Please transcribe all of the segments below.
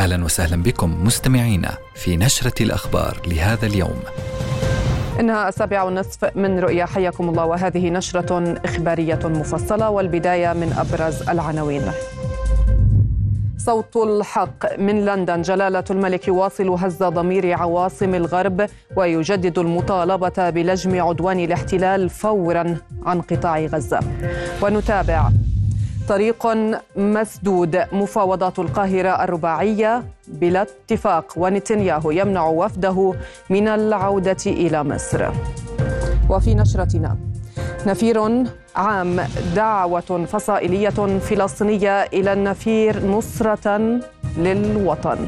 أهلا وسهلا بكم مستمعينا في نشرة الأخبار لهذا اليوم. إنها السابعة والنصف من رؤيا حياكم الله وهذه نشرة إخبارية مفصلة والبداية من أبرز العناوين. صوت الحق من لندن جلالة الملك يواصل هز ضمير عواصم الغرب ويجدد المطالبة بلجم عدوان الاحتلال فورا عن قطاع غزة ونتابع طريق مسدود مفاوضات القاهرة الرباعية بلا اتفاق ونتنياهو يمنع وفده من العودة إلى مصر. وفي نشرتنا نفير عام دعوة فصائلية فلسطينية إلى النفير نصرة للوطن.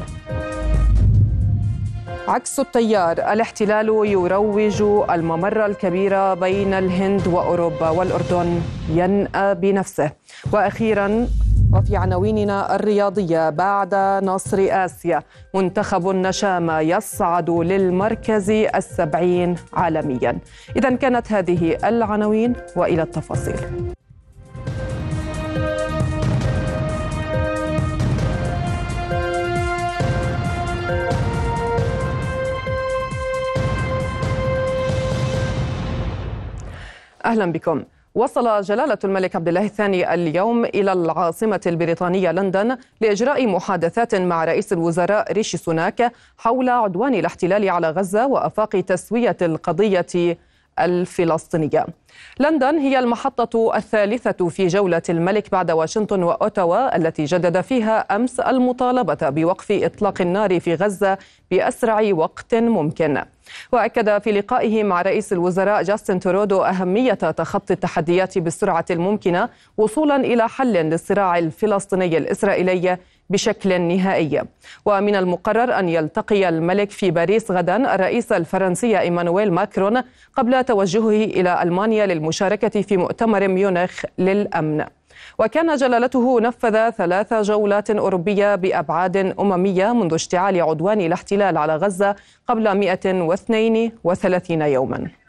عكس التيار الاحتلال يروج الممر الكبير بين الهند وأوروبا والأردن. ينأى بنفسه. وأخيرا وفي عناويننا الرياضية بعد نصر آسيا. منتخب النشامه يصعد للمركز السبعين عالميا. اذا كانت هذه العناوين وإلى التفاصيل. أهلا بكم. وصل جلالة الملك عبد الله الثاني اليوم إلى العاصمة البريطانية لندن لإجراء محادثات مع رئيس الوزراء ريشي سوناك حول عدوان الاحتلال على غزة وآفاق تسوية القضية الفلسطينية. لندن هي المحطة الثالثة في جولة الملك بعد واشنطن وأوتاوا التي جدد فيها أمس المطالبة بوقف إطلاق النار في غزة بأسرع وقت ممكن. وأكد في لقائه مع رئيس الوزراء جاستن ترودو أهمية تخطي التحديات بالسرعة الممكنة وصولا إلى حل للصراع الفلسطيني الإسرائيلي بشكل نهائي. ومن المقرر أن يلتقي الملك في باريس غدا الرئيس الفرنسي إيمانويل ماكرون قبل توجهه إلى ألمانيا للمشاركة في مؤتمر ميونخ للأمن. وكان جلالته نفذ ثلاث جولات أوروبية بأبعاد أممية منذ اشتعال عدوان الاحتلال على غزة قبل 132 يوماً.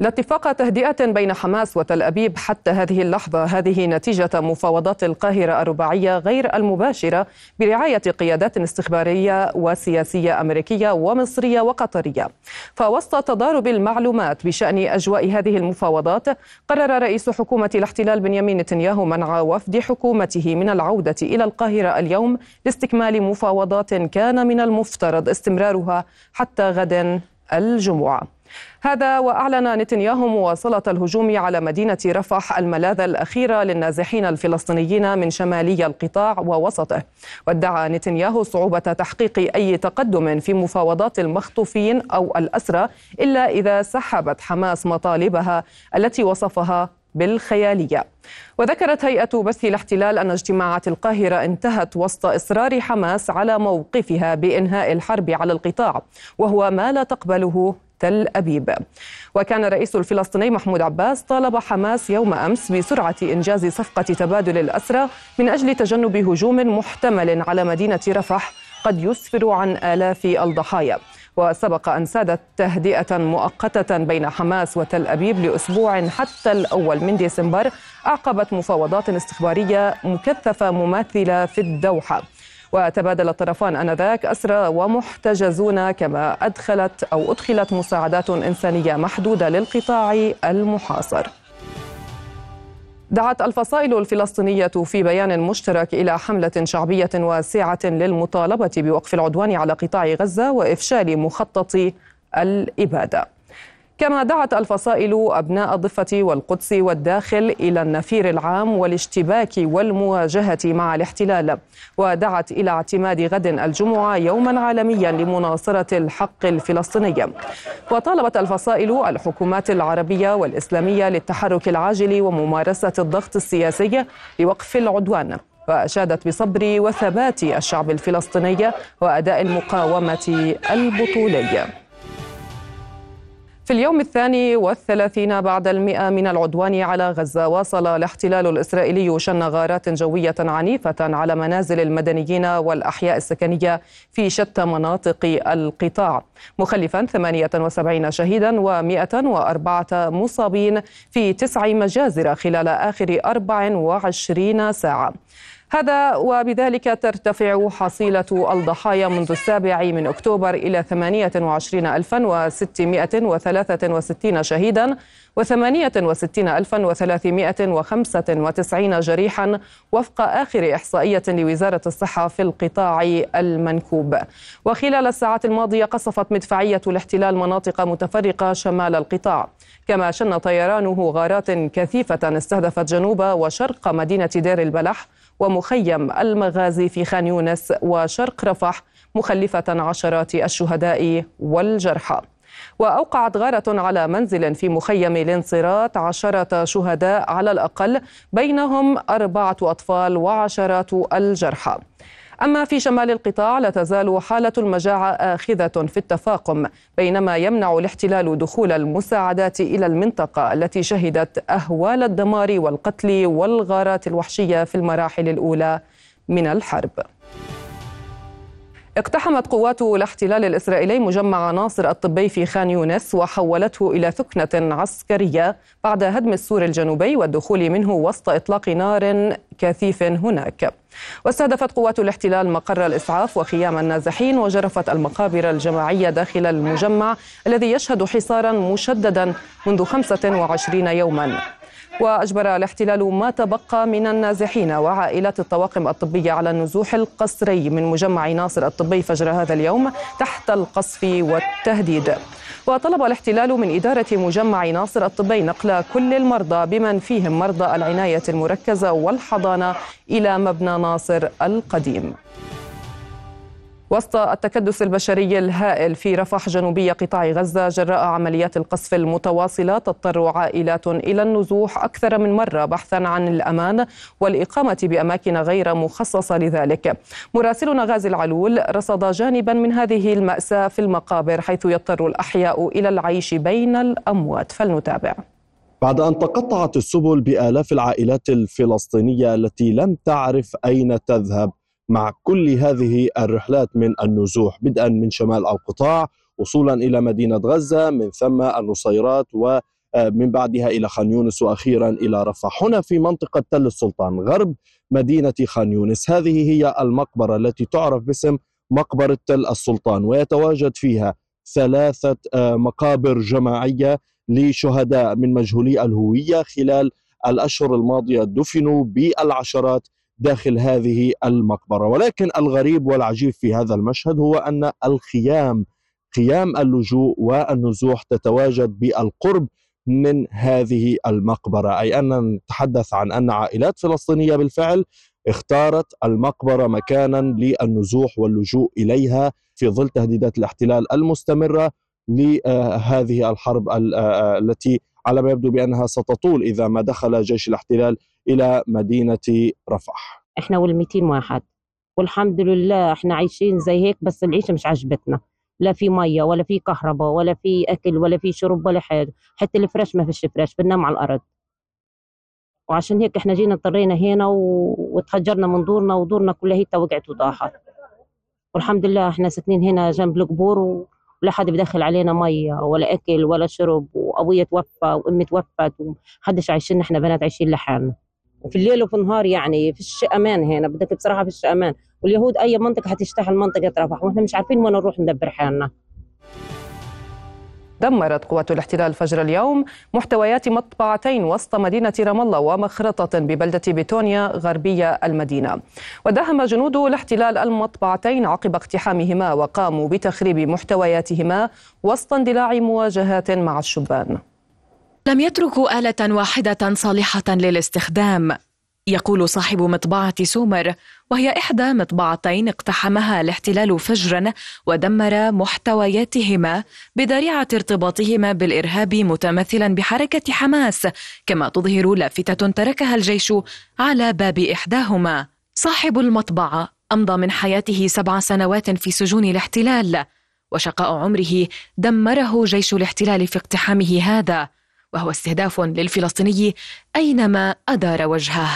لا اتفاق تهدئة بين حماس وتل أبيب حتى هذه اللحظة. هذه نتيجة مفاوضات القاهرة الرباعية غير المباشرة برعاية قيادات استخبارية وسياسية أمريكية ومصرية وقطرية. فوسط تضارب المعلومات بشأن أجواء هذه المفاوضات قرر رئيس حكومة الاحتلال بنيامين نتنياهو منع وفد حكومته من العودة إلى القاهرة اليوم لاستكمال مفاوضات كان من المفترض استمرارها حتى غد الجمعة. هذا وأعلن نتنياهو مواصلة الهجوم على مدينة رفح الملاذ الأخيرة للنازحين الفلسطينيين من شمالي القطاع ووسطه. وادعى نتنياهو صعوبة تحقيق أي تقدم في مفاوضات المخطوفين أو الأسرى إلا إذا سحبت حماس مطالبها التي وصفها بالخيالية. وذكرت هيئة بث الاحتلال أن اجتماعات القاهرة انتهت وسط إصرار حماس على موقفها بإنهاء الحرب على القطاع وهو ما لا تقبله تل أبيب. وكان الرئيس الفلسطيني محمود عباس طالب حماس يوم أمس بسرعة إنجاز صفقة تبادل الأسرى من أجل تجنب هجوم محتمل على مدينة رفح قد يسفر عن آلاف الضحايا. وسبق أن سادت تهدئة مؤقتة بين حماس وتل أبيب لأسبوع حتى الأول من ديسمبر أعقبت مفاوضات استخبارية مكثفة مماثلة في الدوحة. وتبادل الطرفان آنذاك أسرى ومحتجزون كما أدخلت أو أدخلت مساعدات إنسانية محدودة للقطاع المحاصر. دعت الفصائل الفلسطينية في بيان مشترك إلى حملة شعبية واسعة للمطالبة بوقف العدوان على قطاع غزة وإفشال مخطط الإبادة. كما دعت الفصائل أبناء الضفة والقدس والداخل إلى النفير العام والاشتباك والمواجهة مع الاحتلال ودعت إلى اعتماد غد الجمعة يوما عالميا لمناصرة الحق الفلسطيني. وطالبت الفصائل الحكومات العربية والإسلامية للتحرك العاجل وممارسة الضغط السياسي لوقف العدوان وأشادت بصبر وثبات الشعب الفلسطيني وأداء المقاومة البطولي. في اليوم الثاني والثلاثين بعد المئة من العدوان على غزة واصل الاحتلال الإسرائيلي شن غارات جوية عنيفة على منازل المدنيين والأحياء السكنية في شتى مناطق القطاع. مخلفا 78 شهيدا و104 مصابين في تسع مجازر خلال آخر 24 ساعة. هذا وبذلك ترتفع حصيلة الضحايا منذ السابع من أكتوبر إلى 28663 شهيدا و68395 جريحا وفق آخر إحصائية لوزارة الصحة في القطاع المنكوب. وخلال الساعات الماضية قصفت مدفعية الاحتلال مناطق متفرقة شمال القطاع. كما شن طيرانه غارات كثيفة استهدفت جنوب وشرق مدينة دير البلح ومخيم المغازي في خان يونس وشرق رفح مخلفة عشرات الشهداء والجرحى. وأوقعت غارة على منزل في مخيم الانصراط عشرة شهداء على الأقل بينهم أربعة أطفال وعشرات الجرحى. أما في شمال القطاع لا تزال حالة المجاعة آخذة في التفاقم بينما يمنع الاحتلال دخول المساعدات إلى المنطقة التي شهدت أهوال الدمار والقتل والغارات الوحشية في المراحل الأولى من الحرب. اقتحمت قوات الاحتلال الإسرائيلي مجمع ناصر الطبي في خان يونس وحولته إلى ثكنة عسكرية بعد هدم السور الجنوبي والدخول منه وسط إطلاق نار كثيف هناك. واستهدفت قوات الاحتلال مقر الإسعاف وخيام النازحين وجرفت المقابر الجماعية داخل المجمع الذي يشهد حصارا مشددا منذ 25 يوما. وأجبر الاحتلال ما تبقى من النازحين وعائلات الطواقم الطبية على النزوح القسري من مجمع ناصر الطبي فجر هذا اليوم تحت القصف والتهديد. وطلب الاحتلال من إدارة مجمع ناصر الطبي نقل كل المرضى بمن فيهم مرضى العناية المركزة والحضانة إلى مبنى ناصر القديم. وسط التكدس البشري الهائل في رفح جنوبي قطاع غزة جراء عمليات القصف المتواصلة تضطر عائلات إلى النزوح أكثر من مرة بحثا عن الأمان والإقامة بأماكن غير مخصصة لذلك. مراسلنا غازي العلول رصد جانبا من هذه المأساة في المقابر حيث يضطر الأحياء إلى العيش بين الأموات. فلنتابع. بعد أن تقطعت السبل بآلاف العائلات الفلسطينية التي لم تعرف أين تذهب مع كل هذه الرحلات من النزوح بدءا من شمال القطاع وصولا إلى مدينة غزة من ثم النصيرات ومن آه، بعدها إلى خان يونس وأخيرا إلى رفح. هنا في منطقة تل السلطان غرب مدينة خان يونس. هذه هي المقبرة التي تعرف باسم مقبرة تل السلطان ويتواجد فيها ثلاثة آه، مقابر جماعية لشهداء من مجهولي الهوية خلال الأشهر الماضية دفنوا بالعشرات داخل هذه المقبرة. ولكن الغريب والعجيب في هذا المشهد هو أن الخيام خيام اللجوء والنزوح تتواجد بالقرب من هذه المقبرة. أي أن نتحدث عن أن عائلات فلسطينية بالفعل اختارت المقبرة مكانا للنزوح واللجوء إليها في ظل تهديدات الاحتلال المستمرة لهذه الحرب التي على ما يبدو بأنها ستطول إذا ما دخل جيش الاحتلال إلى مدينة رفح. إحنا وال200 واحد. والحمد لله إحنا عايشين زي هيك بس العيشة مش عجبتنا لا في مية ولا في كهرباء ولا في أكل ولا في شرب ولا حاجة. حتى الفراش ما فيش فراش بننام على الأرض. وعشان هيك إحنا جينا اضطرينا هنا و... وتهجرنا من دورنا ودورنا كلها هي وقعت وضاحت. والحمد لله إحنا ساكنين هنا جنب القبور و... ولا حد بدخل علينا مية ولا أكل ولا شرب وأبويا توفى وأمي توفت ومحدش عايشين إحنا بنات عايشين لحالنا. وفي الليل وفي النهار يعني فيش أمان هنا بدك بصراحه فيش أمان. واليهود أي منطقة حتشتحل منطقه رفح وإحنا مش عارفين وين نروح ندبر حالنا. دمرت قوات الاحتلال فجر اليوم محتويات مطبعتين وسط مدينة رام الله ومخرطة ببلدة بيتونيا غربية المدينة. وداهم جنود الاحتلال المطبعتين عقب اقتحامهما وقاموا بتخريب محتوياتهما وسط اندلاع مواجهات مع الشبان. لم يتركوا آلة واحدة صالحة للاستخدام. يقول صاحب مطبعة سومر وهي إحدى مطبعتين اقتحمها الاحتلال فجرا ودمر محتوياتهما بذريعة ارتباطهما بالإرهاب متمثلا بحركة حماس كما تظهر لافتة تركها الجيش على باب إحداهما. صاحب المطبعة أمضى من حياته سبع سنوات في سجون الاحتلال وشقاء عمره دمره جيش الاحتلال في اقتحامه هذا. وهو استهداف للفلسطيني أينما أدار وجهه.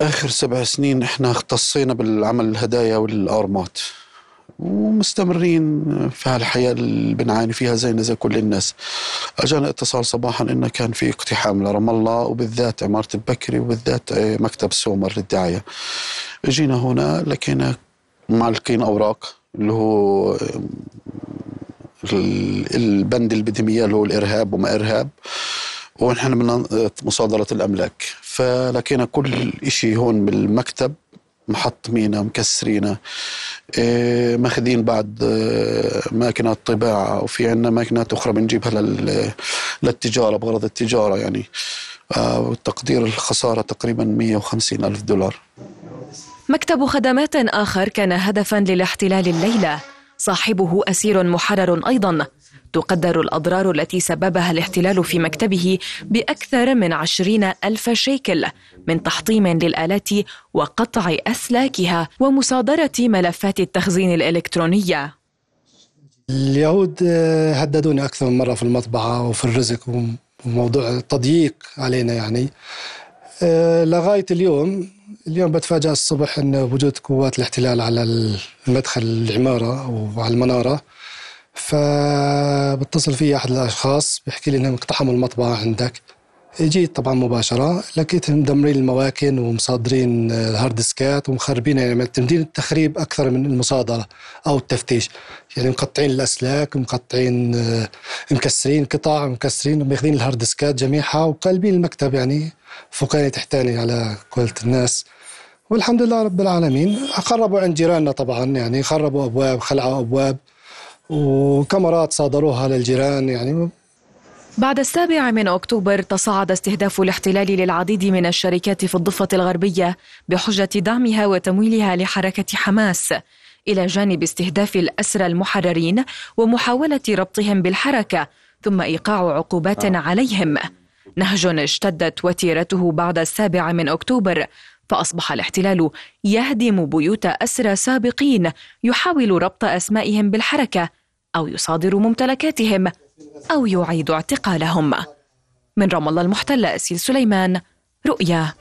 آخر سبع سنين إحنا اختصينا بالعمل الهدايا والأرمات ومستمرين في هالحياة اللي بنعاني فيها زينا زي كل الناس. أجانا اتصال صباحا إنه كان في اقتحام لرام الله وبالذات عمارة البكري وبالذات مكتب سومر للدعاية. جينا هنا لقينا معلقين أوراق اللي هو البند اللي بدهم اللي هو الإرهاب وما إرهاب ونحن من مصادرة الأملاك. فلقينا كل شيء هون بالمكتب محطمينه مكسرينه إيه ماخذين بعد آه، ماكينات طباعة وفي عندنا ماكينات أخرى بنجيبها للتجارة بغرض التجارة يعني. آه تقدير الخسارة تقريبا 150 ألف دولار. مكتب خدمات آخر كان هدفا للاحتلال الليلة. صاحبه أسير محرر أيضا. تقدر الأضرار التي سببها الاحتلال في مكتبه بأكثر من عشرين ألف شيكل من تحطيم للآلات وقطع أسلاكها ومصادرة ملفات التخزين الإلكترونية. اليهود هددوني أكثر من مرة في المطبعة وفي الرزق وموضوع تضييق علينا يعني. آه، لغاية اليوم اليوم بتفاجأ الصبح أن وجود قوات الاحتلال على المدخل العمارة وعلى المنارة. فبتصل في أحد الأشخاص بيحكي لي إنهم اقتحموا المطبعة عندك. جيت طبعا مباشرة لقيتهم مدمرين المواكن ومصادرين الهارد ديسكات ومخربين يعني معتمدين التخريب أكثر من المصادرة أو التفتيش. يعني مقطعين الأسلاك مقطعين مكسرين قطع مكسرين وماخذين الهارد ديسكات جميعها وقلبين المكتب يعني فوقاني تحتاني على قولة الناس. والحمد لله رب العالمين. خربوا عند جيراننا طبعا يعني خربوا أبواب خلعوا أبواب وكاميرات صادروها للجيران يعني بعد السابع من أكتوبر تصاعد استهداف الاحتلال للعديد من الشركات في الضفة الغربية بحجة دعمها وتمويلها لحركة حماس. إلى جانب استهداف الأسرى المحررين ومحاولة ربطهم بالحركة ثم إيقاع عقوبات آه. عليهم. نهج اشتدت وتيرته بعد السابع من أكتوبر فأصبح الاحتلال يهدم بيوت أسرى سابقين يحاول ربط أسمائهم بالحركة أو يصادر ممتلكاتهم. أو يعيد اعتقالهم. من رام الله المحتلة أسيل سليمان رؤيا.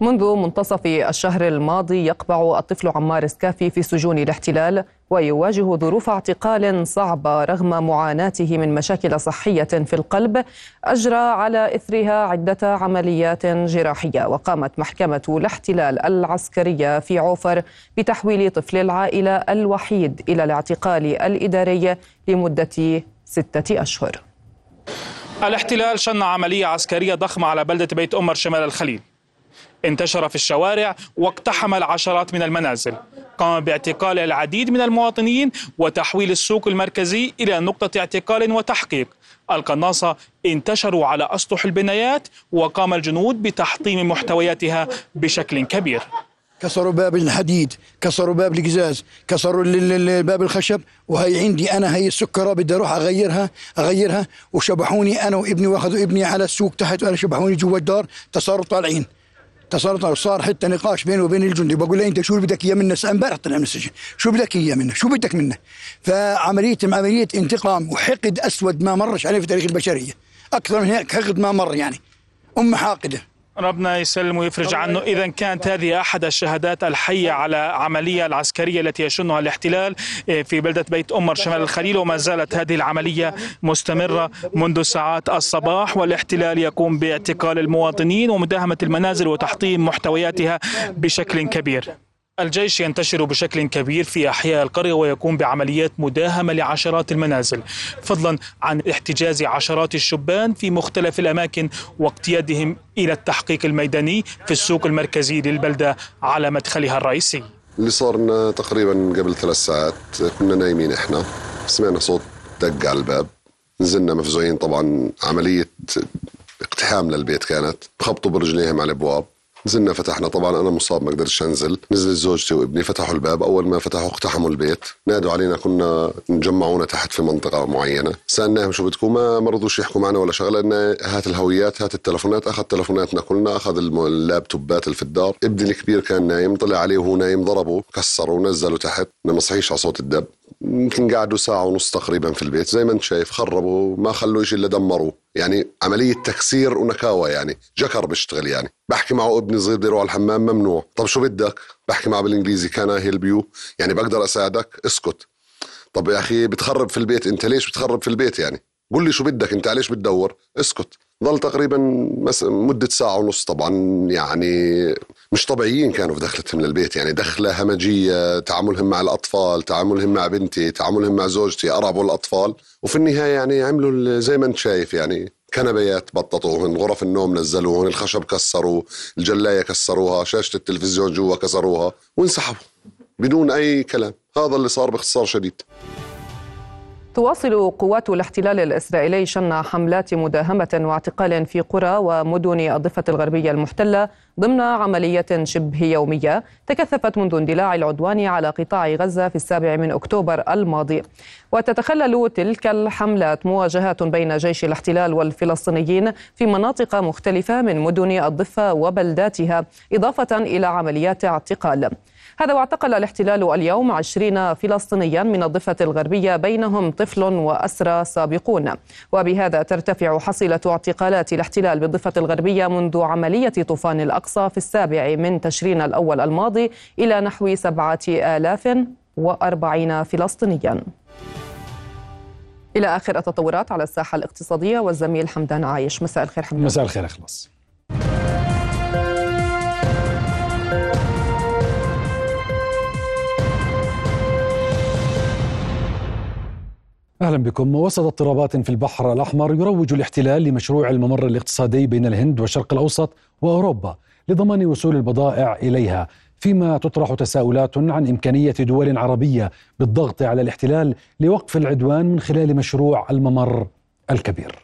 منذ منتصف الشهر الماضي يقبع الطفل عمار سكافي في سجون الاحتلال ويواجه ظروف اعتقال صعبة رغم معاناته من مشاكل صحية في القلب أجرى على إثرها عدة عمليات جراحية وقامت محكمة الاحتلال العسكرية في عوفر بتحويل طفل العائلة الوحيد إلى الاعتقال الإداري لمدة ستة أشهر. الاحتلال شن عملية عسكرية ضخمة على بلدة بيت أمر شمال الخليل. انتشر في الشوارع واقتحم العشرات من المنازل. قام باعتقال العديد من المواطنين وتحويل السوق المركزي إلى نقطة اعتقال وتحقيق. القناصة انتشروا على أسطح البنايات وقام الجنود بتحطيم محتوياتها بشكل كبير. كسروا باب الحديد كسروا باب القزاز كسروا باب الخشب وهي عندي أنا هي السكره بدي أروح اغيرها أغيرها وشبحوني أنا وابني وأخذوا ابني على السوق تحت وأنا شبحوني جوا الدار تصاروا طالعين. تصرت وصار حتى نقاش بينه وبين الجندي. بقول له أنت شو بدك إياه منا امبارح طلع من السجن. شو بدك إياه منا شو بدك منه؟ فعمليه عملية انتقام وحقد أسود ما مرش عليه في تاريخ البشرية. أكثر من هيك حقد ما مر يعني. أم حاقدة. ربنا يسلم ويفرج عنه. إذا كانت هذه أحد الشهادات الحية على عملية العسكرية التي يشنها الاحتلال إيه، في بلدة بيت أمر شمال الخليل وما زالت هذه العملية مستمرة منذ ساعات الصباح والاحتلال يقوم باعتقال المواطنين ومداهمة المنازل وتحطيم محتوياتها بشكل كبير. الجيش ينتشر بشكل كبير في أحياء القرية ويقوم بعمليات مداهمة لعشرات المنازل فضلا عن احتجاز عشرات الشبان في مختلف الأماكن واقتيادهم إلى التحقيق الميداني في السوق المركزي للبلدة على مدخلها الرئيسي. اللي صار لنا تقريبا قبل ثلاث ساعات كنا نايمين إحنا سمعنا صوت دق على الباب نزلنا مفزوعين طبعا عملية اقتحام للبيت كانت خبطوا برجليهم على الأبواب نزلنا فتحنا. طبعا أنا مصاب ما قدرتش أنزل. نزلت زوجتي وابني فتحوا الباب. أول ما فتحوا اقتحموا البيت. نادوا علينا كنا نجمعونا تحت في منطقة معينة. سألناهم شو بدكم؟ ما ما رضوش يحكوا معنا ولا شغلة. لنا هات الهويات هات التلفونات. أخذ تلفوناتنا كلنا. أخذ اللابتوبات اللي في الدار ابني الكبير كان نايم. طلع عليه وهو نايم. ضربه كسروا ونزلوا تحت. ما صحيش على صوت الدب. يمكن قعدوا ساعة ونص تقريبا في البيت. زي ما أنت شايف خربوا. ما خلوا شيء إلا دمروه. يعني عملية تكسير ونكاوة يعني. جكر بيشتغل يعني. بحكي معه ابني صغير بده يروح على الحمام ممنوع. طب شو بدك؟ بحكي معه بالإنجليزي. can help you يعني بقدر أساعدك؟ اسكت. طب يا أخي بتخرب في البيت. أنت ليش بتخرب في البيت يعني؟ قول لي شو بدك. أنت ليش بتدور؟ اسكت. ظل تقريبا. مدة ساعة ونص طبعا يعني مش طبيعيين كانوا في دخلتهم للبيت يعني دخلة همجية تعاملهم مع الأطفال تعاملهم مع بنتي تعاملهم مع زوجتي أرعبوا الأطفال وفي النهاية يعني عملوا زي ما أنت شايف يعني كنبيات بططوهن غرف النوم نزلوهن الخشب كسروا الجلاية كسروها شاشة التلفزيون جوا كسروها وانسحبوا بدون أي كلام هذا اللي صار باختصار شديد تواصل قوات الاحتلال الإسرائيلي شن حملات مداهمة واعتقال في قرى ومدن الضفة الغربية المحتلة ضمن عملية شبه يومية تكثفت منذ اندلاع العدوان على قطاع غزة في السابع من أكتوبر الماضي. وتتخلل تلك الحملات مواجهات بين جيش الاحتلال والفلسطينيين في مناطق مختلفة من مدن الضفة وبلداتها إضافة إلى عمليات اعتقال. هذا واعتقل الاحتلال اليوم عشرين فلسطينيا من الضفة الغربية بينهم طفل وأسرى سابقون. وبهذا ترتفع حصيلة اعتقالات الاحتلال بالضفة الغربية منذ عملية طوفان الأقصى في السابع من تشرين الأول الماضي إلى نحو سبعة آلاف وأربعين فلسطينيا. إلى آخر التطورات على الساحة الاقتصادية والزميل حمدان عايش. مساء الخير حمدان. مساء الخير أخلص أهلا بكم وسط اضطرابات في البحر الأحمر يروج الاحتلال لمشروع الممر الاقتصادي بين الهند والشرق الأوسط وأوروبا لضمان وصول البضائع إليها فيما تطرح تساؤلات عن إمكانية دول عربية بالضغط على الاحتلال لوقف العدوان من خلال مشروع الممر الكبير.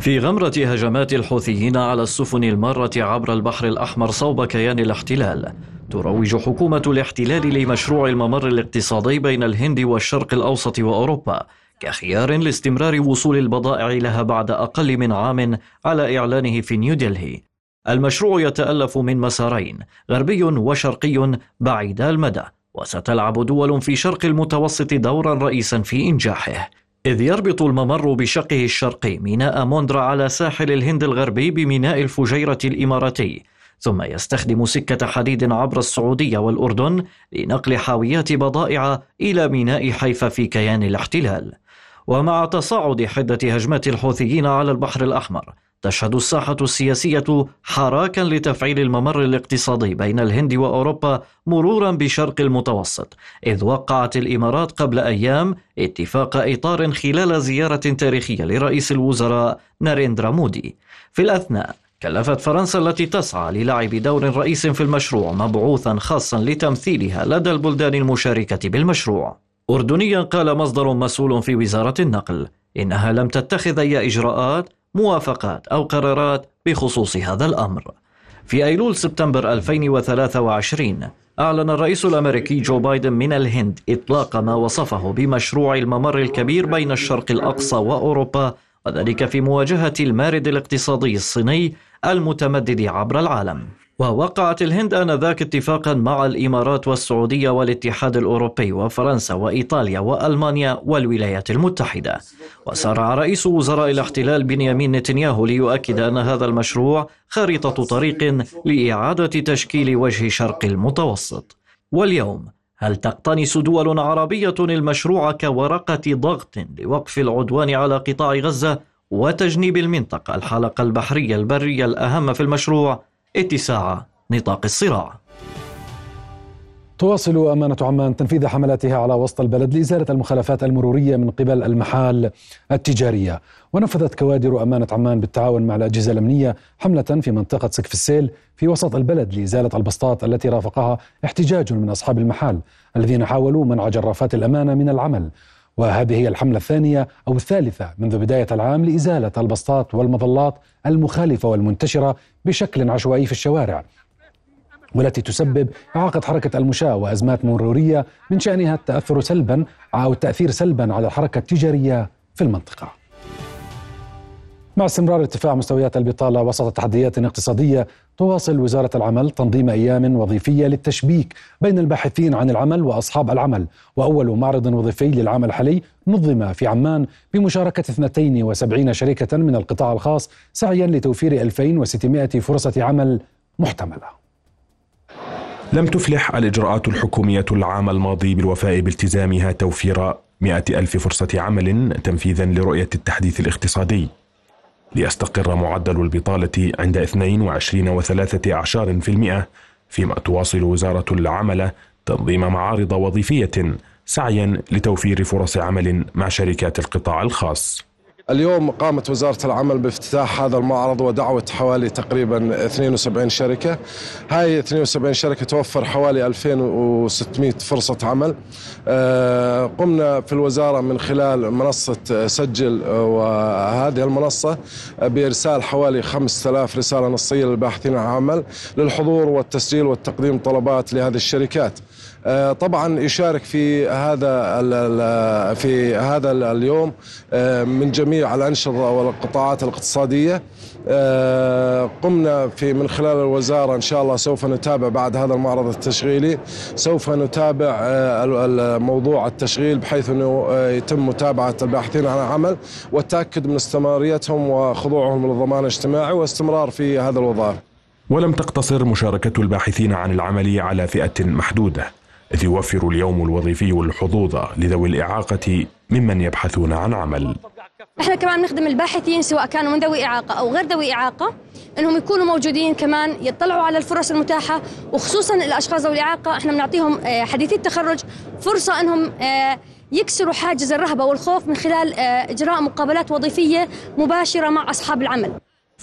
في غمرة هجمات الحوثيين على السفن المارة عبر البحر الأحمر صوب كيان الاحتلال تروج حكومة الاحتلال لمشروع الممر الاقتصادي بين الهند والشرق الأوسط وأوروبا كخيار لاستمرار وصول البضائع لها بعد أقل من عام على إعلانه في نيودلهي المشروع يتألف من مسارين غربي وشرقي بعيد المدى وستلعب دول في شرق المتوسط دورا رئيسا في إنجاحه. إذ يربط الممر بشقه الشرقي ميناء موندرا على ساحل الهند الغربي بميناء الفجيرة الإماراتي ثم يستخدم سكة حديد عبر السعودية والأردن لنقل حاويات بضائع إلى ميناء حيفا في كيان الاحتلال. ومع تصاعد حدة هجمات الحوثيين على البحر الأحمر تشهد الساحة السياسية حراكا لتفعيل الممر الاقتصادي بين الهند وأوروبا مرورا بشرق المتوسط إذ وقعت الإمارات قبل أيام اتفاق إطار خلال زيارة تاريخية لرئيس الوزراء ناريندرا مودي. في الأثناء كلفت فرنسا التي تسعى للعب دور رئيس في المشروع مبعوثا خاصا لتمثيلها لدى البلدان المشاركة بالمشروع. أردنيا قال مصدر مسؤول في وزارة النقل إنها لم تتخذ أي إجراءات موافقات أو قرارات بخصوص هذا الأمر. في أيلول سبتمبر 2023 أعلن الرئيس الأمريكي جو بايدن من الهند إطلاق ما وصفه بمشروع الممر الكبير بين الشرق الأقصى وأوروبا وذلك في مواجهة المارد الاقتصادي الصيني المتمدد عبر العالم. ووقعت الهند آنذاك اتفاقا مع الإمارات والسعودية والاتحاد الأوروبي وفرنسا وإيطاليا وألمانيا والولايات المتحدة. وسارع رئيس وزراء الاحتلال بنيامين نتنياهو ليؤكد أن هذا المشروع خريطة طريق لإعادة تشكيل وجه شرق المتوسط. واليوم هل تقتنص دول عربية المشروع كورقة ضغط لوقف العدوان على قطاع غزة وتجنيب المنطقة الحلقة البحرية البرية الأهم في المشروع اتساع نطاق الصراع. تواصل أمانة عمان تنفيذ حملاتها على وسط البلد لإزالة المخالفات المرورية من قبل المحال التجارية. ونفذت كوادر أمانة عمان بالتعاون مع الأجهزة الأمنية حملة في منطقة سقف السيل في وسط البلد لإزالة البسطات التي رافقها احتجاج من أصحاب المحال الذين حاولوا منع جرافات الأمانة من العمل. وهذه هي الحملة الثانية أو الثالثة منذ بداية العام لإزالة البسطات والمظلات المخالفة والمنتشرة بشكل عشوائي في الشوارع والتي تسبب إعاقة حركة المشاة وأزمات مرورية من شأنها التأثر سلبا أو التأثير سلبا على الحركة التجارية في المنطقة. مع استمرار ارتفاع مستويات البطالة وسط تحديات اقتصادية تواصل وزارة العمل تنظيم أيام وظيفية للتشبيك بين الباحثين عن العمل وأصحاب العمل. وأول معرض وظيفي للعام الحالي نظم في عمان بمشاركة 72 شركة من القطاع الخاص سعيا لتوفير 2600 فرصة عمل محتملة. لم تفلح الإجراءات الحكومية العام الماضي بالوفاء بالتزامها توفير مئة ألف فرصة عمل تنفيذا لرؤية التحديث الاقتصادي. ليستقر معدل البطالة عند 22 وثلاثة أعشار في المئة فيما تواصل وزارة العمل تنظيم معارض وظيفية سعيا لتوفير فرص عمل مع شركات القطاع الخاص. اليوم قامت وزارة العمل بافتتاح هذا المعرض ودعوة حوالي تقريبا 72 شركة. هاي 72 شركة توفر حوالي 2600 فرصة عمل. آه، قمنا في الوزارة من خلال منصة سجل وهذه المنصة بإرسال حوالي 5000 رسالة نصية للباحثين عن عمل للحضور والتسجيل والتقديم طلبات لهذه الشركات. آه، طبعا يشارك في هذا في هذا اليوم آه، من جميع الانشطه والقطاعات الاقتصادية. آه، قمنا في من خلال الوزارة إن شاء الله سوف نتابع بعد هذا المعرض التشغيلي. سوف نتابع موضوع التشغيل بحيث إنه يتم متابعة الباحثين عن العمل والتأكد من استمراريتهم وخضوعهم للضمان الاجتماعي واستمرار في هذا الوظائف. ولم تقتصر مشاركة الباحثين عن العمل على فئة محدودة إذ يوفر اليوم الوظيفي الحظوظ لذوي الإعاقة ممن يبحثون عن عمل. إحنا كمان نخدم الباحثين سواء كانوا من ذوي إعاقة أو غير ذوي إعاقة إنهم يكونوا موجودين كمان يطلعوا على الفرص المتاحة وخصوصا الأشخاص ذوي الاعاقه إحنا بنعطيهم آه، حديثي التخرج فرصة إنهم آه، يكسروا حاجز الرهبة والخوف من خلال آه، إجراء مقابلات وظيفية مباشرة مع أصحاب العمل.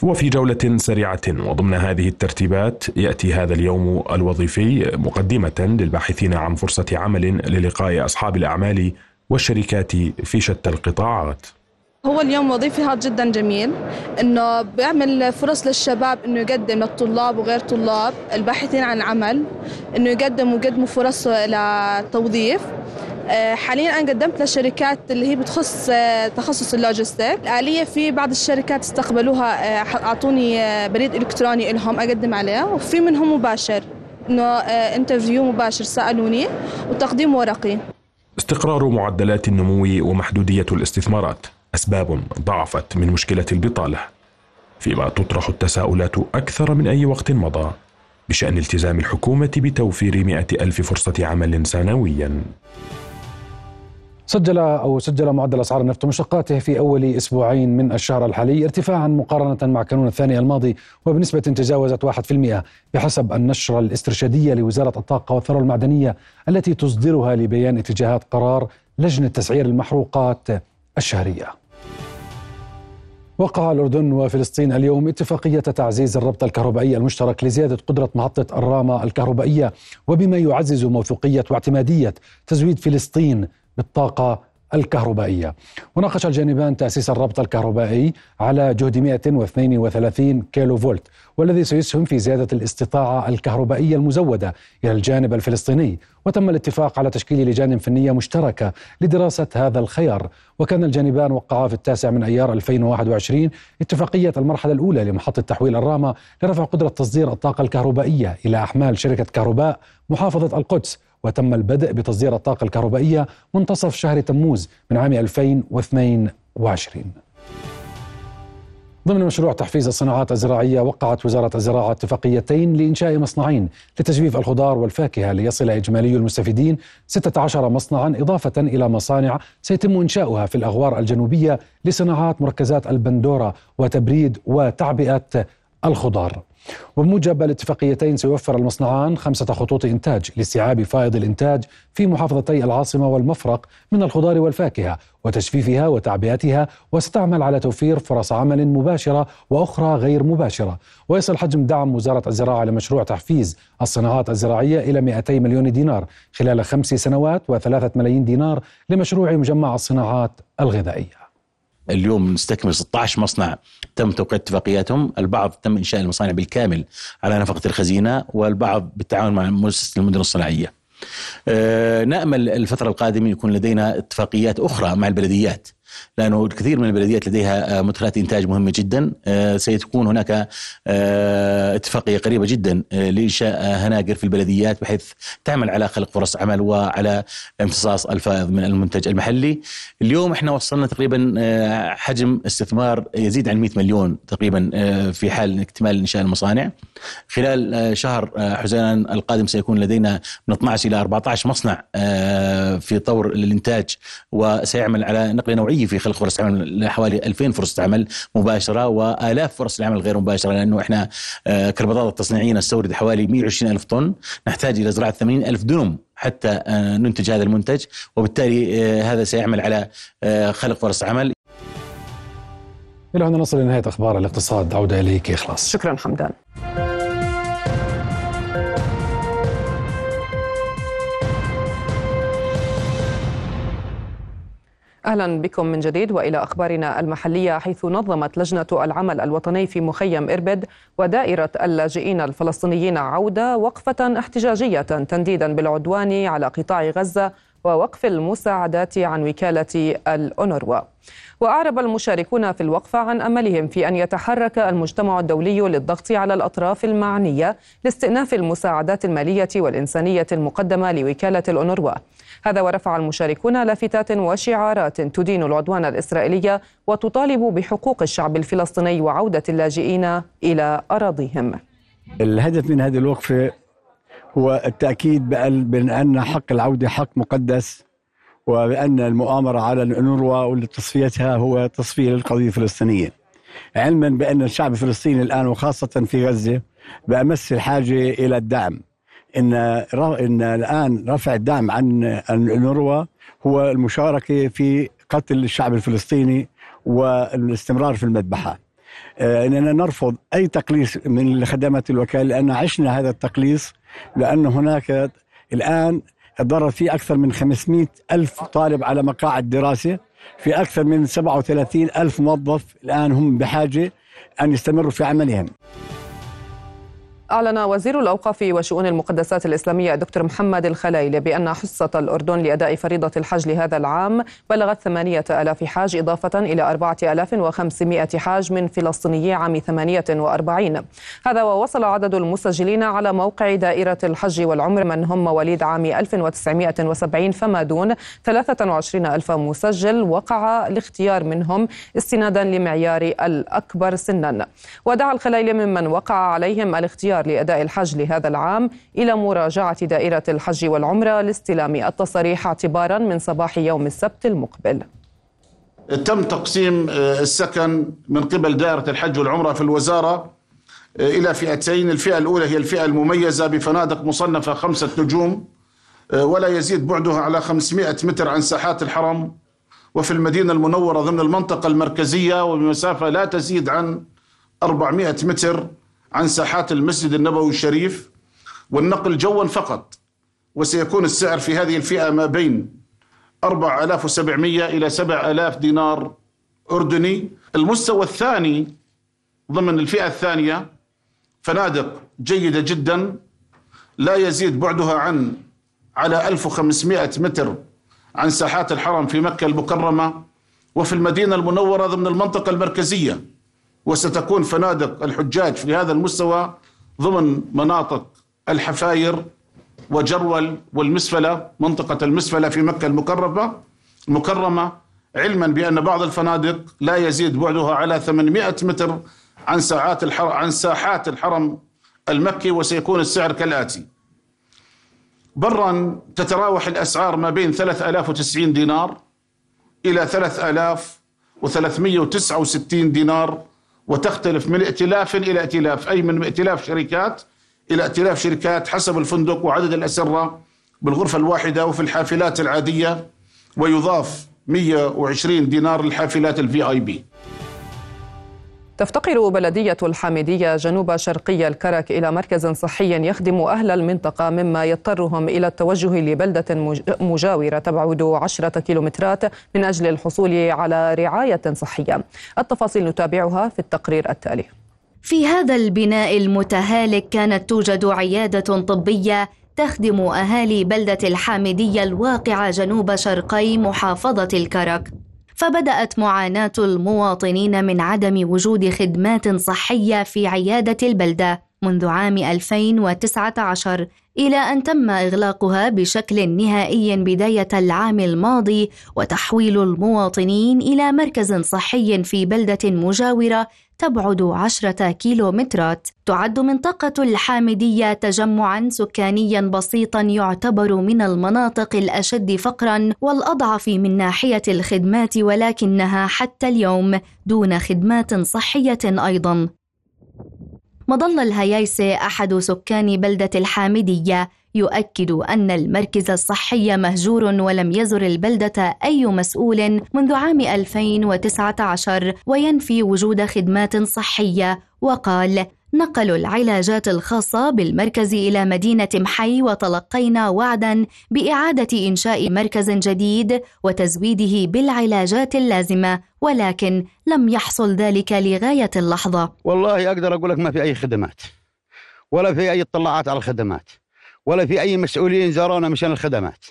وفي جولة سريعة وضمن هذه الترتيبات يأتي هذا اليوم الوظيفي مقدمة للباحثين عن فرصة عمل للقاء أصحاب الأعمال والشركات في شتى القطاعات هو اليوم وظيفي هذا جدا جميل إنه بيعمل فرص للشباب إنه يقدم للطلاب وغير طلاب الباحثين عن عمل إنه يقدموا يقدموا فرص للتوظيف آه، حاليا أنا قدمت لشركات اللي هي بتخص آه، تخصص اللوجستيك. الآلية في بعض الشركات استقبلوها آه، أعطوني بريد إلكتروني لهم أقدم عليه وفي منهم مباشر إنه انترفيو مباشر سألوني وتقديم ورقي. استقرار معدلات النمو ومحدودية الاستثمارات. أسباب ضعفت من مشكلة البطالة فيما تطرح التساؤلات أكثر من أي وقت مضى بشأن التزام الحكومة بتوفير مئة ألف فرصة عمل سنوياً. سجل أو سجل معدل أسعار النفط ومشتقاته في أول أسبوعين من الشهر الحالي ارتفاعا مقارنة مع كانون الثاني الماضي وبنسبة تجاوزت 1% بحسب النشرة الاسترشادية لوزارة الطاقة والثروة المعدنية التي تصدرها لبيان اتجاهات قرار لجنة تسعير المحروقات الشهرية. وقع الأردن وفلسطين اليوم اتفاقية تعزيز الربط الكهربائي المشترك لزيادة قدرة محطة الرامة الكهربائية وبما يعزز موثوقية واعتمادية تزويد فلسطين بالطاقة الكهربائية. وناقش الجانبان تأسيس الربط الكهربائي على جهد 132 كيلو فولت والذي سيسهم في زيادة الاستطاعة الكهربائية المزودة إلى الجانب الفلسطيني. وتم الاتفاق على تشكيل لجان فنية مشتركة لدراسة هذا الخيار. وكان الجانبان وقعا في التاسع من أيار 2021 اتفاقية المرحلة الأولى لمحطة تحويل الرامة لرفع قدرة تصدير الطاقة الكهربائية إلى أحمال شركة كهرباء محافظة القدس. وتم البدء بتصدير الطاقة الكهربائية منتصف شهر تموز من عام 2022 ضمن مشروع تحفيز الصناعات الزراعية وقعت وزارة الزراعة اتفاقيتين لإنشاء مصنعين لتجفيف الخضار والفاكهة ليصل إجمالي المستفيدين 16 مصنعا إضافة إلى مصانع سيتم إنشاؤها في الأغوار الجنوبية لصناعات مركزات البندورة وتبريد وتعبئة الخضار. وبموجب الاتفاقيتين سيوفر المصنعان خمسة خطوط إنتاج لاستيعاب فائض الإنتاج في محافظتي العاصمة والمفرق من الخضار والفاكهة وتجفيفها وتعبئتها وستعمل على توفير فرص عمل مباشرة وأخرى غير مباشرة. ويصل حجم دعم وزارة الزراعة لمشروع تحفيز الصناعات الزراعية إلى 200 مليون دينار خلال خمس سنوات وثلاثة ملايين دينار لمشروع مجمع الصناعات الغذائية. اليوم نستكمل 16 مصنع تم توقيع اتفاقياتهم البعض تم إنشاء المصانع بالكامل على نفقة الخزينة والبعض بالتعاون مع مؤسسة المدن الصناعية. أه نأمل الفترة القادمة يكون لدينا اتفاقيات أخرى مع البلديات. لأنه كثير من البلديات لديها مدخلات إنتاج مهمة جدا. سيكون هناك اتفاقيه قريبه جدا لإنشاء هناجر في البلديات بحيث تعمل على خلق فرص عمل وعلى امتصاص الفائض من المنتج المحلي. اليوم إحنا وصلنا تقريبا حجم استثمار يزيد عن 100 مليون تقريبا في حال اكتمال انشاء المصانع. خلال شهر حزيران القادم سيكون لدينا من 12 إلى 14 مصنع في طور الانتاج وسيعمل على نقله نوعية في خلق فرص عمل حوالي 2000 فرصة عمل مباشرة وآلاف فرص العمل غير مباشرة لأنه إحنا كالبطاطا التصنيعيه نستورد حوالي 120 ألف طن نحتاج إلى زراعة 80 ألف دنم حتى ننتج هذا المنتج وبالتالي هذا سيعمل على خلق فرص عمل. إلى هنا نصل لنهاية أخبار الاقتصاد عودة إليك إخلاص. شكرا حمدان. أهلا بكم من جديد وإلى أخبارنا المحلية حيث نظمت لجنة العمل الوطني في مخيم إربد ودائرة اللاجئين الفلسطينيين عودة وقفة احتجاجية تنديدا بالعدوان على قطاع غزة ووقف المساعدات عن وكالة الأونروا. وأعرب المشاركون في الوقفة عن أملهم في أن يتحرك المجتمع الدولي للضغط على الأطراف المعنية لاستئناف المساعدات المالية والإنسانية المقدمة لوكالة الأونروا. هذا ورفع المشاركون لافتات وشعارات تدين العدوان الإسرائيلي وتطالب بحقوق الشعب الفلسطيني وعودة اللاجئين إلى أراضيهم. الهدف من هذه الوقفة هو التأكيد بأن حق العودة حق مقدس وبأن المؤامرة على الأنوروا وتصفيتها هو تصفية للقضية الفلسطينية. علما بأن الشعب الفلسطيني الآن وخاصة في غزة بأمس الحاجة إلى الدعم. إن, إن الآن رفع الدعم عن الأنوروا هو المشاركة في قتل الشعب الفلسطيني والاستمرار في المذبحة. إننا نرفض أي تقليص من خدمات الوكالة لأن عشنا هذا التقليص لأن هناك الآن ضرر في أكثر من 500 ألف طالب على مقاعد دراسة في أكثر من 37 ألف موظف الآن هم بحاجة أن يستمروا في عملهم. أعلن وزير الأوقاف وشؤون المقدسات الإسلامية الدكتور محمد الخلايلي بأن حصة الأردن لأداء فريضة الحج لهذا العام بلغت ثمانية ألاف حاج إضافة إلى أربعة ألاف وخمسمائة حاج من فلسطينيي عام ثمانية وأربعين. هذا ووصل عدد المسجلين على موقع دائرة الحج والعمر من هم مواليد عام 1970 فما دون 23 ألف مسجل وقع الاختيار منهم استنادا لمعيار الأكبر سنا. ودعا الخلايلي ممن وقع عليهم الاختيار لأداء الحج لهذا العام إلى مراجعة دائرة الحج والعمرة لاستلام التصاريح اعتبارا من صباح يوم السبت المقبل. تم تقسيم السكن من قبل دائرة الحج والعمرة في الوزارة إلى فئتين. الفئة الأولى هي الفئة المميزة بفنادق مصنفة خمسة نجوم ولا يزيد بعدها على 500 متر عن ساحات الحرم. وفي المدينة المنورة ضمن المنطقة المركزية وبمسافة لا تزيد عن 400 متر. عن ساحات المسجد النبوي الشريف والنقل جوا فقط وسيكون السعر في هذه الفئة ما بين 4700 إلى 7000 دينار أردني. المستوى الثاني ضمن الفئة الثانية فنادق جيدة جدا لا يزيد بعدها عن على 1500 متر عن ساحات الحرم في مكة المكرمة وفي المدينة المنورة ضمن المنطقة المركزية. وستكون فنادق الحجاج في هذا المستوى ضمن مناطق الحفاير وجرول والمسفلة منطقة المسفلة في مكة المكرمة المكرمة علما بأن بعض الفنادق لا يزيد بعدها على 800 متر عن ساعات الحرم عن ساحات الحرم المكي وسيكون السعر كالآتي. برا تتراوح الأسعار ما بين 3090 دينار إلى 3369 دينار وتختلف من ائتلاف إلى ائتلاف أي من ائتلاف شركات إلى ائتلاف شركات حسب الفندق وعدد الأسرة بالغرفة الواحدة وفي الحافلات العادية ويضاف 120 دينار للحافلات الفي اي بي تفتقر بلدية الحامدية جنوب شرقي الكرك إلى مركز صحي يخدم أهل المنطقة مما يضطرهم إلى التوجه لبلدة مجاورة تبعد عشرة كيلومترات من أجل الحصول على رعاية صحية. التفاصيل نتابعها في التقرير التالي. في هذا البناء المتهالك كانت توجد عيادة طبية تخدم أهالي بلدة الحامدية الواقعة جنوب شرقي محافظة الكرك. فبدأت معاناة المواطنين من عدم وجود خدمات صحية في عيادة البلدة منذ عام 2019 إلى أن تم إغلاقها بشكل نهائي بداية العام الماضي وتحويل المواطنين إلى مركز صحي في بلدة مجاورة تبعد عشرة كيلومترات. تعد منطقة الحامدية تجمعا سكانيا بسيطا يعتبر من المناطق الأشد فقرا والأضعف من ناحية الخدمات ولكنها حتى اليوم دون خدمات صحية أيضا. مظل الهيايسة أحد سكان بلدة الحامدية يؤكد أن المركز الصحي مهجور ولم يزر البلدة أي مسؤول منذ عام 2019 وينفي وجود خدمات صحية. وقال نقلوا العلاجات الخاصة بالمركز إلى مدينة محي وتلقينا وعدا بإعادة إنشاء مركز جديد وتزويده بالعلاجات اللازمة ولكن لم يحصل ذلك لغاية اللحظة. والله أقدر أقول لك ما في أي خدمات ولا في أي اطلاعات على الخدمات. ولا في أي مسؤولين زارونا مشان الخدمات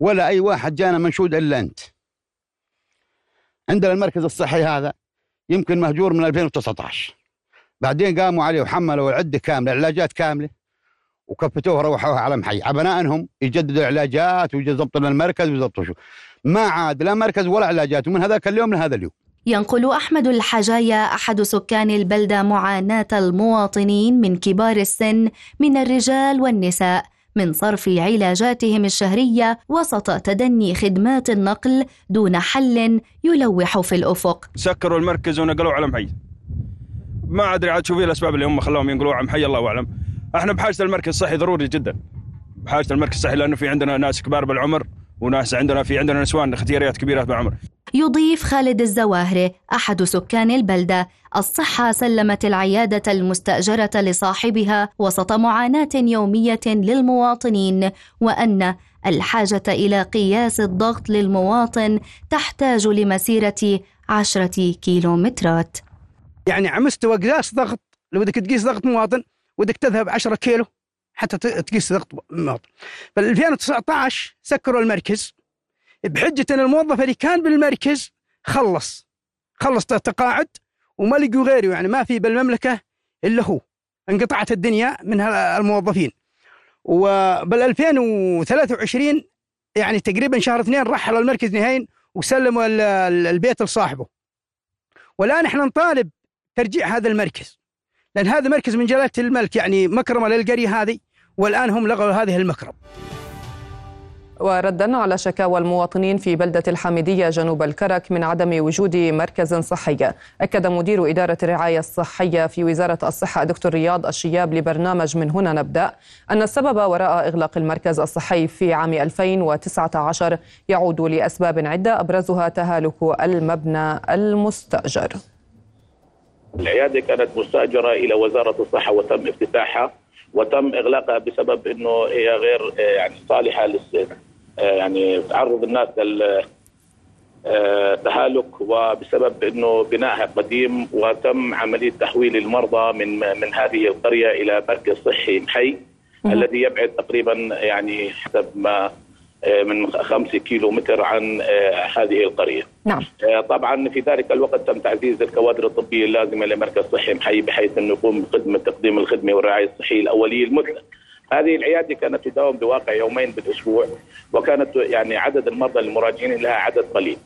ولا أي واحد جانا منشود إلا أنت. عندنا المركز الصحي هذا يمكن مهجور من 2019 بعدين قاموا عليه وحملوا العدة كاملة علاجات كاملة وكفتوها روحوها على محي. أبنائهم يجددوا العلاجات ويظبطوا لنا المركز ويظبطوا شو. ما عاد لا مركز ولا علاجات ومن هذاك اليوم لهذا اليوم. ينقل أحمد الحجايا أحد سكان البلدة معاناة المواطنين من كبار السن من الرجال والنساء من صرف علاجاتهم الشهرية وسط تدني خدمات النقل دون حل يلوح في الأفق. سكروا المركز ونقلوا على محي. ما أدري عاد شو في الأسباب اللي هم خلاهم ينقلوا عن حي الله أعلم. إحنا بحاجة المركز الصحي ضروري جدا. بحاجة المركز الصحي لأنه في عندنا ناس كبار بالعمر وناس عندنا في عندنا نسوان اختياريات كبيرة بالعمر. يضيف خالد الزواهري أحد سكان البلدة. الصحة سلمت العيادة المستأجرة لصاحبها وسط معاناة يومية للمواطنين وأن الحاجة إلى قياس الضغط للمواطن تحتاج لمسيرة عشرة كيلومترات. يعني على مستوى قياس ضغط لو بدك تقيس ضغط مواطن ودك تذهب 10 كيلو حتى تقيس ضغط مواطن. ف 2019 سكروا المركز. بحجة أن الموظف اللي كان بالمركز خلص. خلص تقاعد وما لقوا غيره يعني ما في بالمملكة إلا هو. انقطعت الدنيا من الموظفين. وبال 2023 يعني تقريبا شهر اثنين رحل المركز نهائيا وسلموا البيت لصاحبه. والآن إحنا نطالب ترجيع هذا المركز لأن هذا مركز من جلالة الملك يعني مكرمة للقرية هذه والآن هم لغوا هذه المكرم وردا على شكاوى المواطنين في بلدة الحامدية جنوب الكرك من عدم وجود مركز صحي. أكد مدير إدارة الرعاية الصحية في وزارة الصحة دكتور رياض الشياب لبرنامج من هنا نبدأ. أن السبب وراء إغلاق المركز الصحي في عام 2019 يعود لأسباب عدة أبرزها تهالك المبنى المستأجر. العيادة كانت مستأجرة إلى وزارة الصحة وتم افتتاحها. وتم إغلاقها بسبب إنه هي غير آه، يعني صالحة للس آه، يعني تعرض الناس لل آه، تهالك وبسبب إنه بنائها قديم وتم عملية تحويل المرضى من من هذه القرية إلى مركز صحي محي الذي يبعد تقريبا يعني حسب ما من خمسة كيلو متر عن آه، هذه القرية. نعم. آه، طبعا في ذلك الوقت تم تعزيز الكوادر الطبية اللازمة لمركز صحي محي بحيث أنه يقوم بخدمة تقديم الخدمة والرعاية الصحية الأولية المثلى هذه العيادة كانت تداوم بواقع يومين بالأسبوع وكانت يعني عدد المرضى المراجعين لها عدد قليل.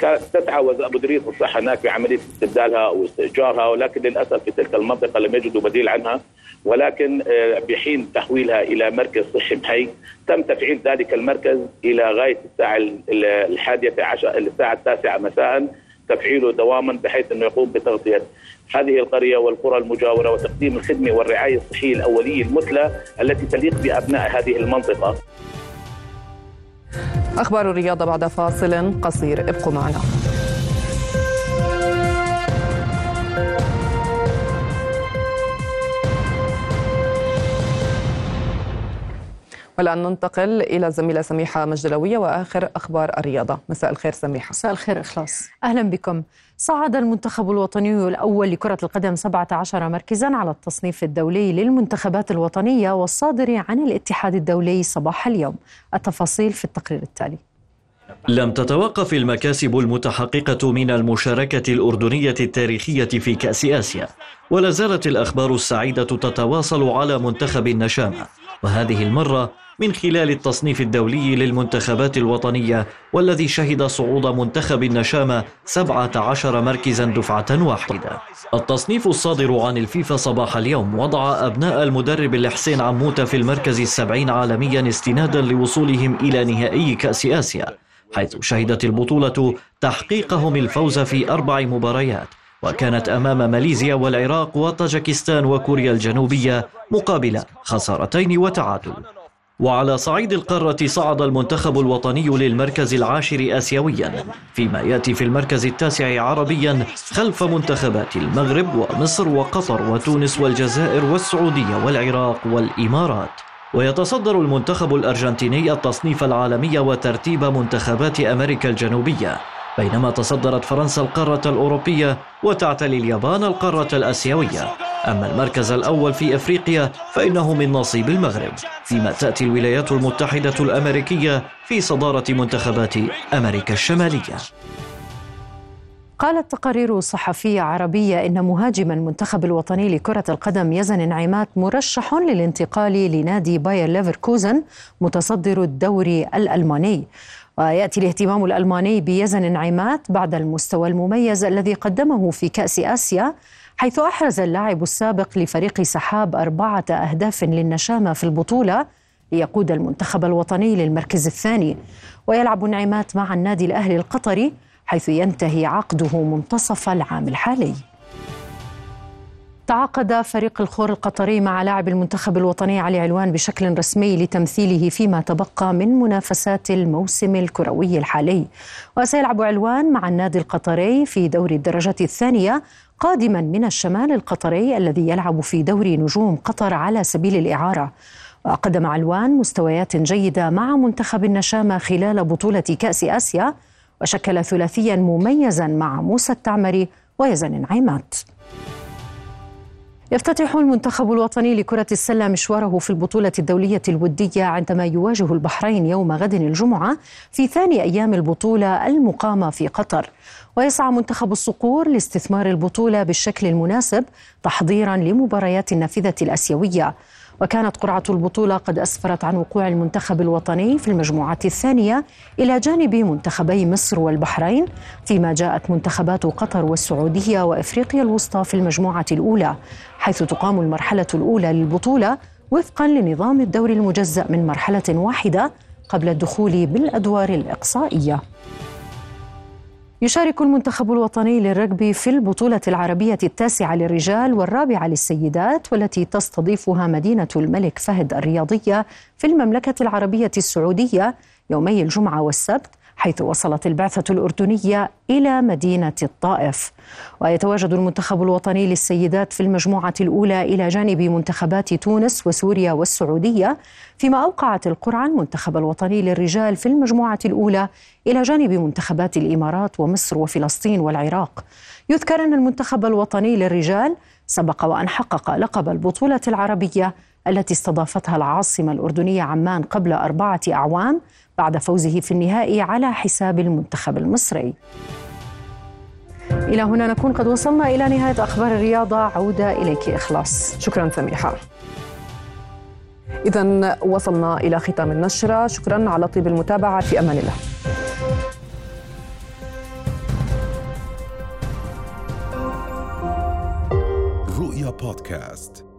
كانت تسعى مديريه الصحة هناك بعمليه استبدالها واستئجارها ولكن للأسف في تلك المنطقة لم يجدوا بديل عنها ولكن آه، بحين تحويلها إلى مركز صحي محي تم تفعيل ذلك المركز إلى غاية الساعة الحادية عشر الساعة التاسعة مساء تفعيله دواما بحيث أنه يقوم بتغطية هذه القرية والقرى المجاورة وتقديم الخدمة والرعاية الصحية الأولية المثلى التي تليق بأبناء هذه المنطقة. أخبار الرياضه بعد فاصل قصير. ابقوا معنا. والآن ننتقل إلى الزميلة سميحة مجدلوية وآخر أخبار الرياضة. مساء الخير سميحة. مساء الخير إخلاص. أهلا بكم. صعد المنتخب الوطني الأول لكرة القدم 17 مركزا على التصنيف الدولي للمنتخبات الوطنية والصادر عن الاتحاد الدولي صباح اليوم. التفاصيل في التقرير التالي. لم تتوقف المكاسب المتحققة من المشاركة الأردنية التاريخية في كأس آسيا ولا زالت الأخبار السعيدة تتواصل على منتخب النشامة. وهذه المرة من خلال التصنيف الدولي للمنتخبات الوطنية والذي شهد صعود منتخب النشامة 17 مركزا دفعة واحدة. التصنيف الصادر عن الفيفا صباح اليوم وضع أبناء المدرب الحسين عموتة في المركز السبعين عالميا استنادا لوصولهم إلى نهائي كأس آسيا حيث شهدت البطولة تحقيقهم الفوز في أربع مباريات. وكانت أمام ماليزيا والعراق وطاجكستان وكوريا الجنوبية مقابل خسارتين وتعادل. وعلى صعيد القارة صعد المنتخب الوطني للمركز العاشر آسيويا فيما يأتي في المركز التاسع عربيا خلف منتخبات المغرب ومصر وقطر وتونس والجزائر والسعودية والعراق والإمارات. ويتصدر المنتخب الأرجنتيني التصنيف العالمي وترتيب منتخبات أمريكا الجنوبية. بينما تصدرت فرنسا القارة الأوروبية وتعتلي اليابان القارة الآسيوية. أما المركز الأول في أفريقيا فإنه من نصيب المغرب فيما تأتي الولايات المتحدة الأمريكية في صدارة منتخبات أمريكا الشمالية. قالت تقارير صحفية عربية إن مهاجم المنتخب الوطني لكرة القدم يزن نعيمات مرشح للانتقال لنادي باير ليفركوزن متصدر الدوري الألماني. ويأتي الاهتمام الألماني بيزن نعيمات بعد المستوى المميز الذي قدمه في كأس آسيا حيث أحرز اللاعب السابق لفريق سحاب أربعة أهداف للنشامة في البطولة ليقود المنتخب الوطني للمركز الثاني. ويلعب نعيمات مع النادي الأهلي القطري حيث ينتهي عقده منتصف العام الحالي. تعاقد فريق الخور القطري مع لاعب المنتخب الوطني علي علوان بشكل رسمي لتمثيله فيما تبقى من منافسات الموسم الكروي الحالي. وسيلعب علوان مع النادي القطري في دوري الدرجة الثانية قادما من الشمال القطري الذي يلعب في دوري نجوم قطر على سبيل الإعارة. وقدم علوان مستويات جيدة مع منتخب النشامة خلال بطولة كأس آسيا وشكل ثلاثيا مميزا مع موسى التعمري ويزن نعيمات يفتتح المنتخب الوطني لكرة السلة مشواره في البطولة الدولية الودية عندما يواجه البحرين يوم غد الجمعة في ثاني أيام البطولة المقامة في قطر. ويسعى منتخب الصقور لاستثمار البطولة بالشكل المناسب تحضيرا لمباريات النافذة الأسيوية. وكانت قرعة البطولة قد أسفرت عن وقوع المنتخب الوطني في المجموعة الثانية إلى جانب منتخبي مصر والبحرين فيما جاءت منتخبات قطر والسعودية وإفريقيا الوسطى في المجموعة الأولى حيث تقام المرحلة الأولى للبطولة وفقا لنظام الدور المجزأ من مرحلة واحدة قبل الدخول بالأدوار الإقصائية. يشارك المنتخب الوطني للرجبي في البطولة العربية التاسعة للرجال والرابعة للسيدات والتي تستضيفها مدينة الملك فهد الرياضية في المملكة العربية السعودية يومي الجمعة والسبت. حيث وصلت البعثة الأردنية إلى مدينة الطائف. ويتواجد المنتخب الوطني للسيدات في المجموعة الأولى إلى جانب منتخبات تونس وسوريا والسعودية فيما أوقعت القرعة المنتخب الوطني للرجال في المجموعة الأولى إلى جانب منتخبات الإمارات ومصر وفلسطين والعراق. يذكر أن المنتخب الوطني للرجال سبق وأن حقق لقب البطولة العربية التي استضافتها العاصمة الأردنية عمان قبل أربعة أعوام بعد فوزه في النهائي على حساب المنتخب المصري. إلى هنا نكون قد وصلنا إلى نهاية أخبار الرياضة. عودة إليك إخلاص. شكرا سميحة. إذا وصلنا إلى ختام النشرة. شكرا على طيب المتابعة. في أمان الله. رؤيا بودكاست.